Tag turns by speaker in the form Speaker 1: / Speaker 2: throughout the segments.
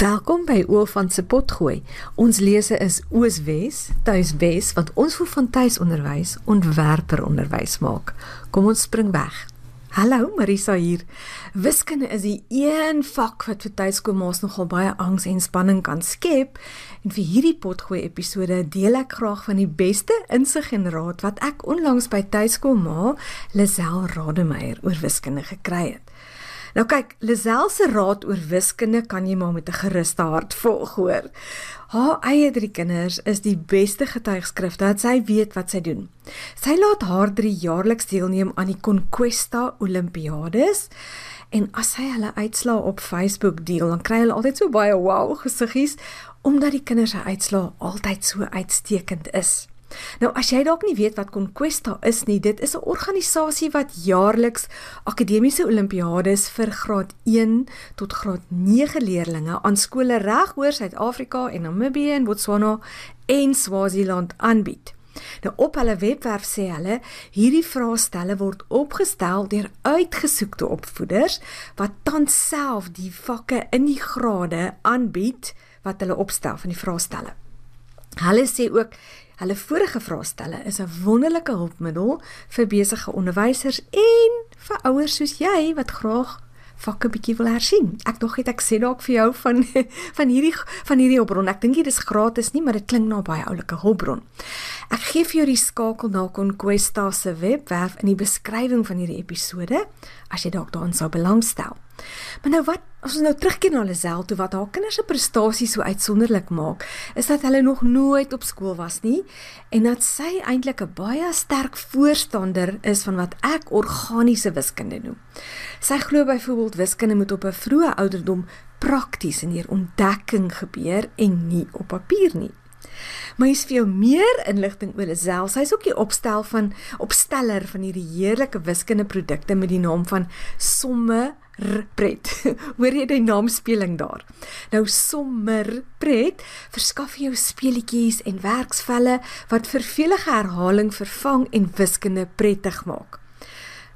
Speaker 1: Welkom by Oofant se potgooi. Ons lese is Ooswes, Tuiswes wat ons voel van tuisonderwys ontwerper onderwys maak. Kom ons spring weg. Hallo Marisa hier. Wiskunde is die een vak wat vir tuiskoolma's nogal baie angs en spanning kan skep. En vir hierdie potgooi episode deel ek graag van die beste insig en raad wat ek onlangs by tuiskoolma Lisel Rademeier oor wiskunde gekry het. Nou kyk, Lisel se raad oor wiskunde kan jy maar met 'n geruste hart volg, hoor. Haar eie drie kinders is die beste getuigskrif dat sy weet wat sy doen. Sy laat haar drie jaarliks deelneem aan die Conquesta Olimpiades. En as sy hulle uitslaa op Facebook deel, dan kry hulle altyd so baie wow gesiggies omdat die kinders se uitslaa altyd so uitstekend is. Nou as jy dalk nie weet wat Conquesta is nie, dit is 'n organisasie wat jaarliks akademiese olimpiades vir graad 1 tot graad 9 leerders aan skole reg oor Suid-Afrika en Namibië en Botswana en Swaziland aanbied. Nou op hulle webwerf sê hulle hierdie vraestelle word opgestel deur uitgesoekte opvoeders wat tans self die vakke in die grade aanbied wat hulle opstel van die vraestelle. Hulle sê ook Hulle vorige vraestelle is 'n wonderlike hulpmiddel vir besige onderwysers en vir ouers soos jy wat graag vakke bietjie wil hersien. Ek dog het ek sê dalk vir jou van van hierdie van hierdie hulpbron. Ek dink dit is gratis nie, maar dit klink na nou baie oulike hulpbron. Ek gee vir jou die skakel na Conquesta se webwerf in die beskrywing van hierdie episode as jy dalk daaraan sou belangstel. Maar nou wat as ons nou terugkeer na Lisel toe wat haar kinders se prestasies so uitsonderlik maak, is dat hulle nog nooit op skool was nie en dat sy eintlik 'n baie sterk voorstander is van wat ek organiese wiskunde noem. Sy glo byvoorbeeld wiskunde moet op 'n vroeë ouderdom prakties in hier ontdekking gebeur en nie op papier nie. Maar hier's vir jou meer inligting oor Lisel. Sy's ook die opstel van opsteller van hierdie heerlike wiskundeprodukte met die naam van Somme pret. Hoor jy die naamspeling daar? Nou sommer pret verskaf jou speletjies en werksvelle wat vervelige herhaling vervang en wiskunde prettig maak.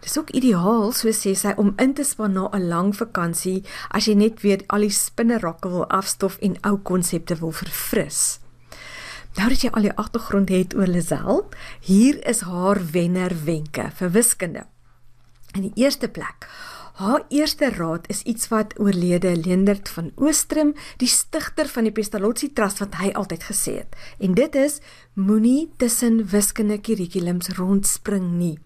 Speaker 1: Dit is ook ideaal, so sê sy, om in te span na 'n lang vakansie as jy net weer al die spinnerakke wil afstof en ou konsepte wil verfris. Nou dat jy al die agtergrond het oor Lisel, hier is haar wenner wenke vir wiskunde. In die eerste plek, Haar eerste raad is iets wat oorlede Leendert van Oostrum, die stigter van die Pestalozzi Trust wat hy altyd gesê het. En dit is moenie tussen wiskunde kurrikulums rondspring nie.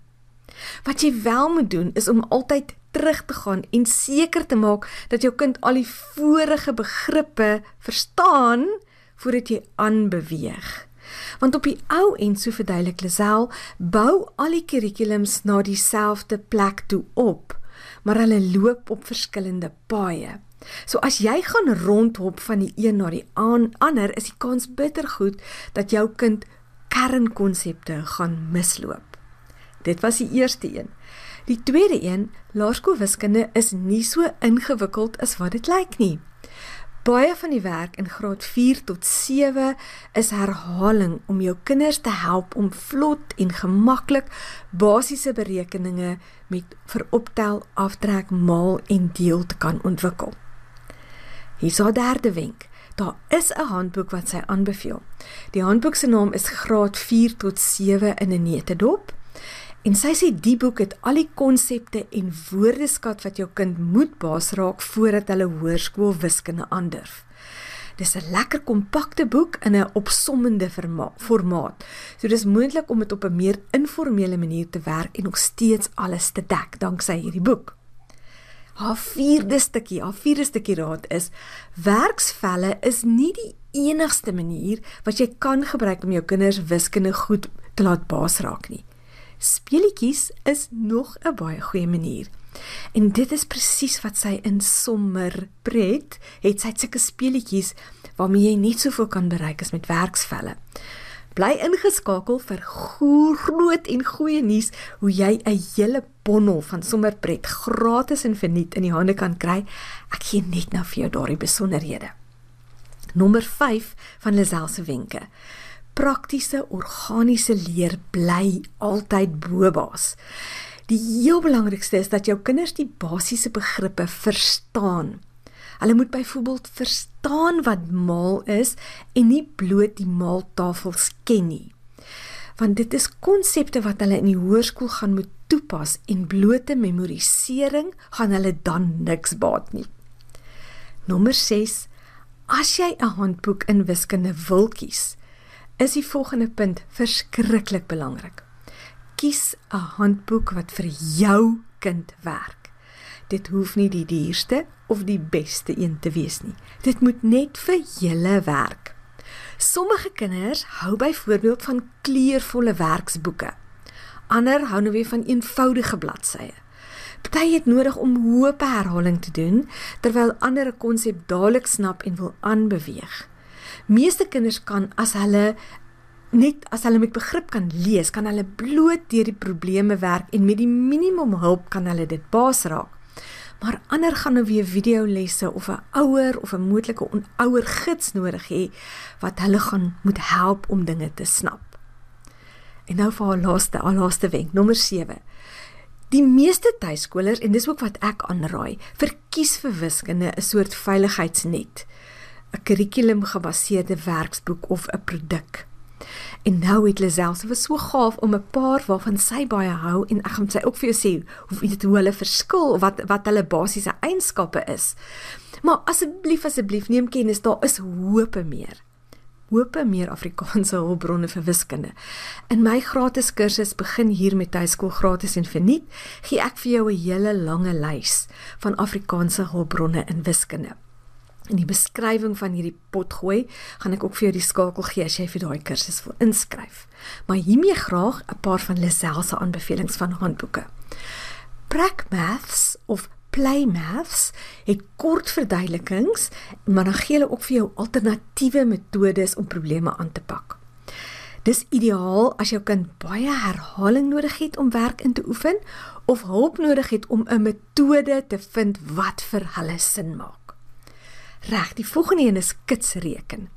Speaker 1: Wat jy wel moet doen is om altyd terug te gaan en seker te maak dat jou kind al die vorige begrippe verstaan voordat jy aanbeweeg. Want op die ou en so verduidelik Lisel, bou al die kurrikulums na dieselfde plek toe op maar hulle loop op verskillende paaie. So as jy gaan rondhop van die een na die ander, is die kans bitter goed dat jou kind kernkonsepte gaan misloop. Dit was die eerste een. Die tweede een, laerskoolwiskunde is nie so ingewikkeld as wat dit lyk nie. Baie van die werk in graad 4 tot 7 is herhaling om jou kinders te help om vlot en gemaklik basiese berekeninge met veroptel, aftrek, maal en deel te kan ontwikkel. Hier's 'n derde wenk. Daar is 'n handboek wat sy aanbeveel. Die handboek se naam is Graad 4 tot 7 in 'n neutedop. En sy sê die boek het al die konsepte en woordeskat wat jou kind moet baas raak voordat hulle hoërskool wiskunde aandurf. Dis 'n lekker kompakte boek in 'n opsommende formaat. So dis moontlik om dit op 'n meer informele manier te werk en nog steeds alles te dek danksy hierdie boek. Haar vierde stukkie, haar vierde stukkie raad is: werksvelle is nie die enigste manier wat jy kan gebruik om jou kinders wiskunde goed te laat baas raak nie. Speletjies is nog 'n baie goeie manier. En dit is presies wat sy in sommer pret, het sy sulke speletjies waarmee jy net soveel kan bereik as met werksvelle. Bly ingeskakel vir groot en goeie nuus hoe jy 'n hele bondel van sommerpret gratis en verniet in die hande kan kry. Ek gee net nou vir jou daardie besonderhede. Nommer 5 van Lisel se wenke praktiese organiese leer bly altyd bobaas. Die heel belangrikste is dat jou kinders die basiese begrippe verstaan. Hulle moet byvoorbeeld verstaan wat maal is en nie bloot die maaltafels ken nie. Want dit is konsepte wat hulle in die hoërskool gaan moet toepas en blote memorisering gaan hulle dan niks baat nie. Nommer 6. As jy 'n handboek in wiskunde wil kies, is die volgende punt verskriklik belangrik. Kies 'n handboek wat vir jou kind werk. Dit hoef nie die duurste of die beste een te wees nie. Dit moet net vir julle werk. Sommige kinders hou byvoorbeeld van kleurvolle werksboeke. Ander hou nou weer van eenvoudige bladsye. Party het nodig om hoë herhaling te doen terwyl ander 'n konsep dadelik snap en wil aanbeweeg. Meeste kinders kan as hulle net as hulle met begrip kan lees, kan hulle bloot deur die probleme werk en met die minimum hulp kan hulle dit baas raak. Maar ander gaan nou weer videolesse of 'n ouer of 'n moontlike ouer gids nodig hê wat hulle gaan moet help om dinge te snap. En nou vir haar laaste, haar laaste wenk, nommer 7. Die meeste tuiskolers en dis ook wat ek aanraai, verkies vir wiskunde 'n soort veiligheidsnet, 'n kurrikulum gebaseerde werksboek of 'n produk. En nou het Lisel se was so gaaf om 'n paar waarvan sy baie hou en ek gaan sy ook vir jou sê hoe dit hoe hulle verskil wat wat hulle basiese eienskappe is. Maar asseblief asseblief neem kennis daar is hoop meer. Hoop meer Afrikaanse hulpbronne vir wiskunde. In my gratis kursus begin hier met tuiskool gratis en verniet, gee ek vir jou 'n hele lange lys van Afrikaanse hulpbronne in wiskunde. In die beskrywing van hierdie potgooi gaan ek ook vir jou die skakel gee as jy vir daai kursus wil inskryf. Maar hiermee graag 'n paar van Lisel se aanbevelings van handboeke. Prac Maths of Play Maths het kort verduidelikings, maar dan gee hulle ook vir jou alternatiewe metodes om probleme aan te pak. Dis ideaal as jou kind baie herhaling nodig het om werk in te oefen of hulp nodig het om 'n metode te vind wat vir hulle sin maak. Reg, die volgende een is kitsreken.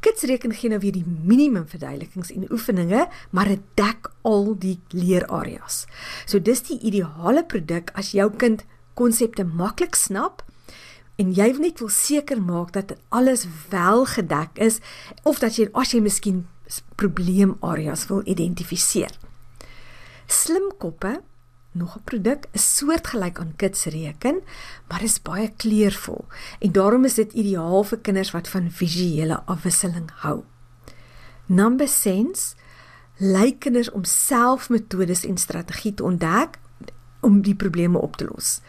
Speaker 1: Kitsreken gee nou weer die minimum verduidelikings en oefeninge, maar dit dek al die leerareas. So dis die ideale produk as jou kind konsepte maklik snap en jy net wil seker maak dat alles wel gedek is of dat jy as jy miskien probleemareas wil identifiseer. Slimkoppe nog 'n produk is soortgelyk aan kitsreken, maar is baie kleurvol en daarom is dit ideaal vir kinders wat van visuele afwisseling hou. Number sense lei kinders om self metodes en strategie te ontdek om die probleme op te los.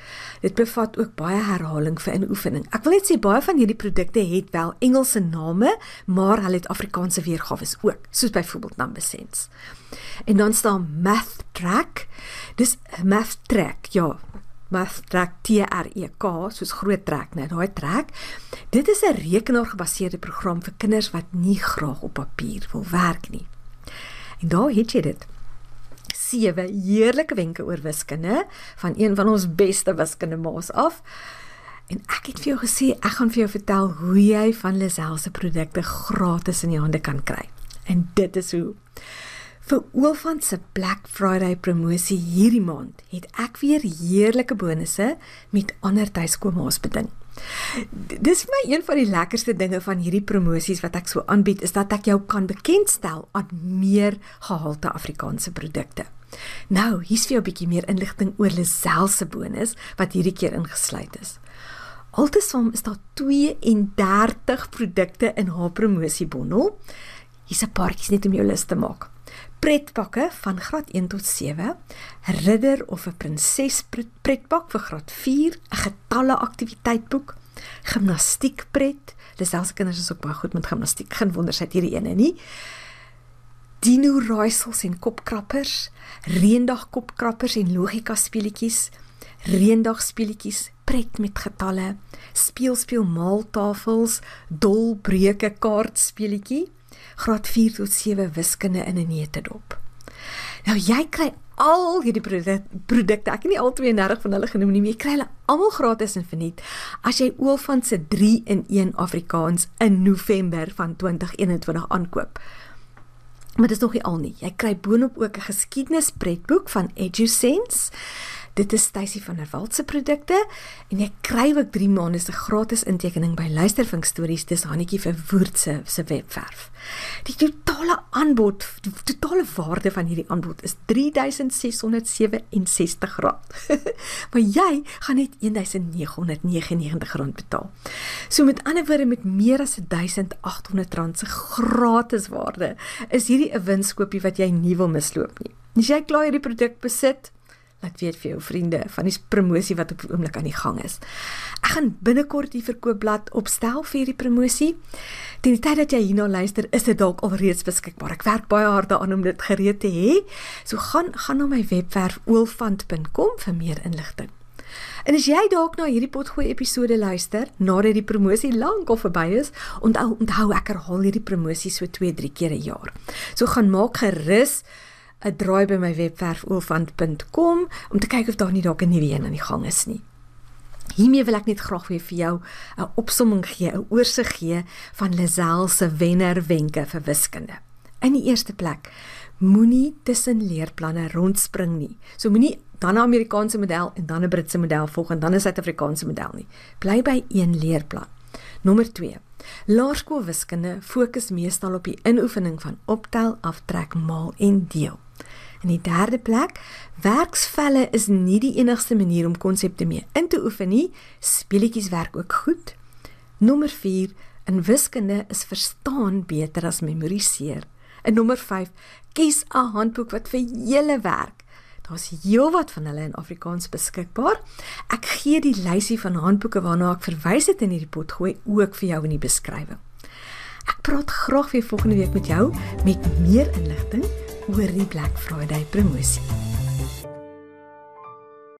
Speaker 1: Dit bevat ook baie herhaling vir inoefening. Ek wil net sê baie van hierdie produkte het wel Engelse name, maar hulle het Afrikaanse weergawe ook, soos byvoorbeeld Number Sense. En dan staan Math Track. Dis Math Track, ja. Math Track T R E K, soos groot trek, net daai trek. Dit is 'n rekenaargebaseerde program vir kinders wat nie graag op papier wil werk nie. En daar het jy dit sewe heerlike wenke oor wiskunde van een van ons beste wiskundemaas af. En ek het vir jou gesê ek gaan vir jou vertel hoe jy van Lisel se produkte gratis in jou hande kan kry. En dit is hoe. Vir Oofant se Black Friday promosie hierdie maand het ek weer heerlike bonusse met ander tuiskomaas beding. Dis vir my een van die lekkerste dinge van hierdie promosies wat ek so aanbied is dat ek jou kan bekendstel aan meer gehalte Afrikaanse produkte. Nou, hier's vir jou 'n bietjie meer inligting oor Lisel se bonus wat hierdie keer ingesluit is. Altesaam is daar 32 produkte in haar promosiebondel. Hier's 'n paartjies net om jou lus te maak. Pretpakke van graad 1 tot 7, 'n ridder of 'n prinses pretpak vir graad 4, 'n getalle aktiwiteitboek, gimnastiekpret. Lisel se kinders is ook baie goed met gimnastiek. Geen wonder sy het hierdie ene nie dino raaisels en kopkrappers, reendag kopkrappers en logika speletjies, reendag speletjies, pret met getalle, speel speel maaltafels, dolbreuke kaartspeletjie, graad 4 tot 7 wiskunde in 'n neutedop. Nou jy kry al hierdie produkte, ek het nie al 32 van hulle genoem nie, maar jy kry hulle almal gratis en verniet as jy Oofant se 3 in 1 Afrikaans in November van 2021 aankoop. Maar dit is nog nie al nie. Jy kry boonop ook 'n geskiedenispretboek van EduSense. Dit is Stacy van der Walt se produkte en jy kry ook 3 maande se gratis intekening by Luistervink Stories dis Hannetjie vir Woord se se webwerf. Die totale aanbod, die totale waarde van hierdie aanbod is R3667. maar jy gaan net R1999 betaal. So met ander woorde met meer as R1800 se gratis waarde is hierdie 'n winskoopie wat jy nie wil misloop nie. As jy klaar hierdie produk besit, laat weet vir jou vriende van die promosie wat op die oomblik aan die gang is. Ek gaan binnekort die verkoopblad opstel vir hierdie promosie. Teen die tyd dat jy hierna luister, is dit dalk alreeds beskikbaar. Ek werk baie hard daaraan om dit gereed te hê. So gaan gaan na my webwerf oolfant.com vir meer inligting. En as jy dalk na hierdie potgooi episode luister nadat die promosie lank al verby is, onthou onthou ek herhaal hierdie promosie so 2-3 keer 'n jaar. So gaan maak gerus 'n draai by my webwerf oofand.com om te kyk of daar nie dalk 'n nuwe een aan die gang is nie. Hiermee wil ek net graag weer vir jou 'n opsomming gee, 'n oorsig gee van Lazel se wenner wenke vir wiskunde. In die eerste plek, moenie tussen leerplanne rondspring nie. So moenie dan 'n Amerikaanse model en dan 'n Britse model volg en dan 'n Suid-Afrikaanse model nie. Bly by een leerplan. Nommer 2. Laerskoolwiskunde fokus meestal op die inoefening van optel, aftrek, maal en deel. In die derde plek, werksvelle is nie die enigste manier om konsepte mee in te oefen nie. Speletjies werk ook goed. Nommer 4, in wiskunde is verstaan beter as memoriseer. En nommer 5, kies 'n handboek wat vir julle werk. Daar's heelwat van hulle in Afrikaans beskikbaar. Ek gee die lysie van handboeke waarna ek verwys het in hierdie pot gooi ook vir jou in die beskrywing. Ek praat graag weer volgende week met jou met meer inligting oor die Black Friday promosie.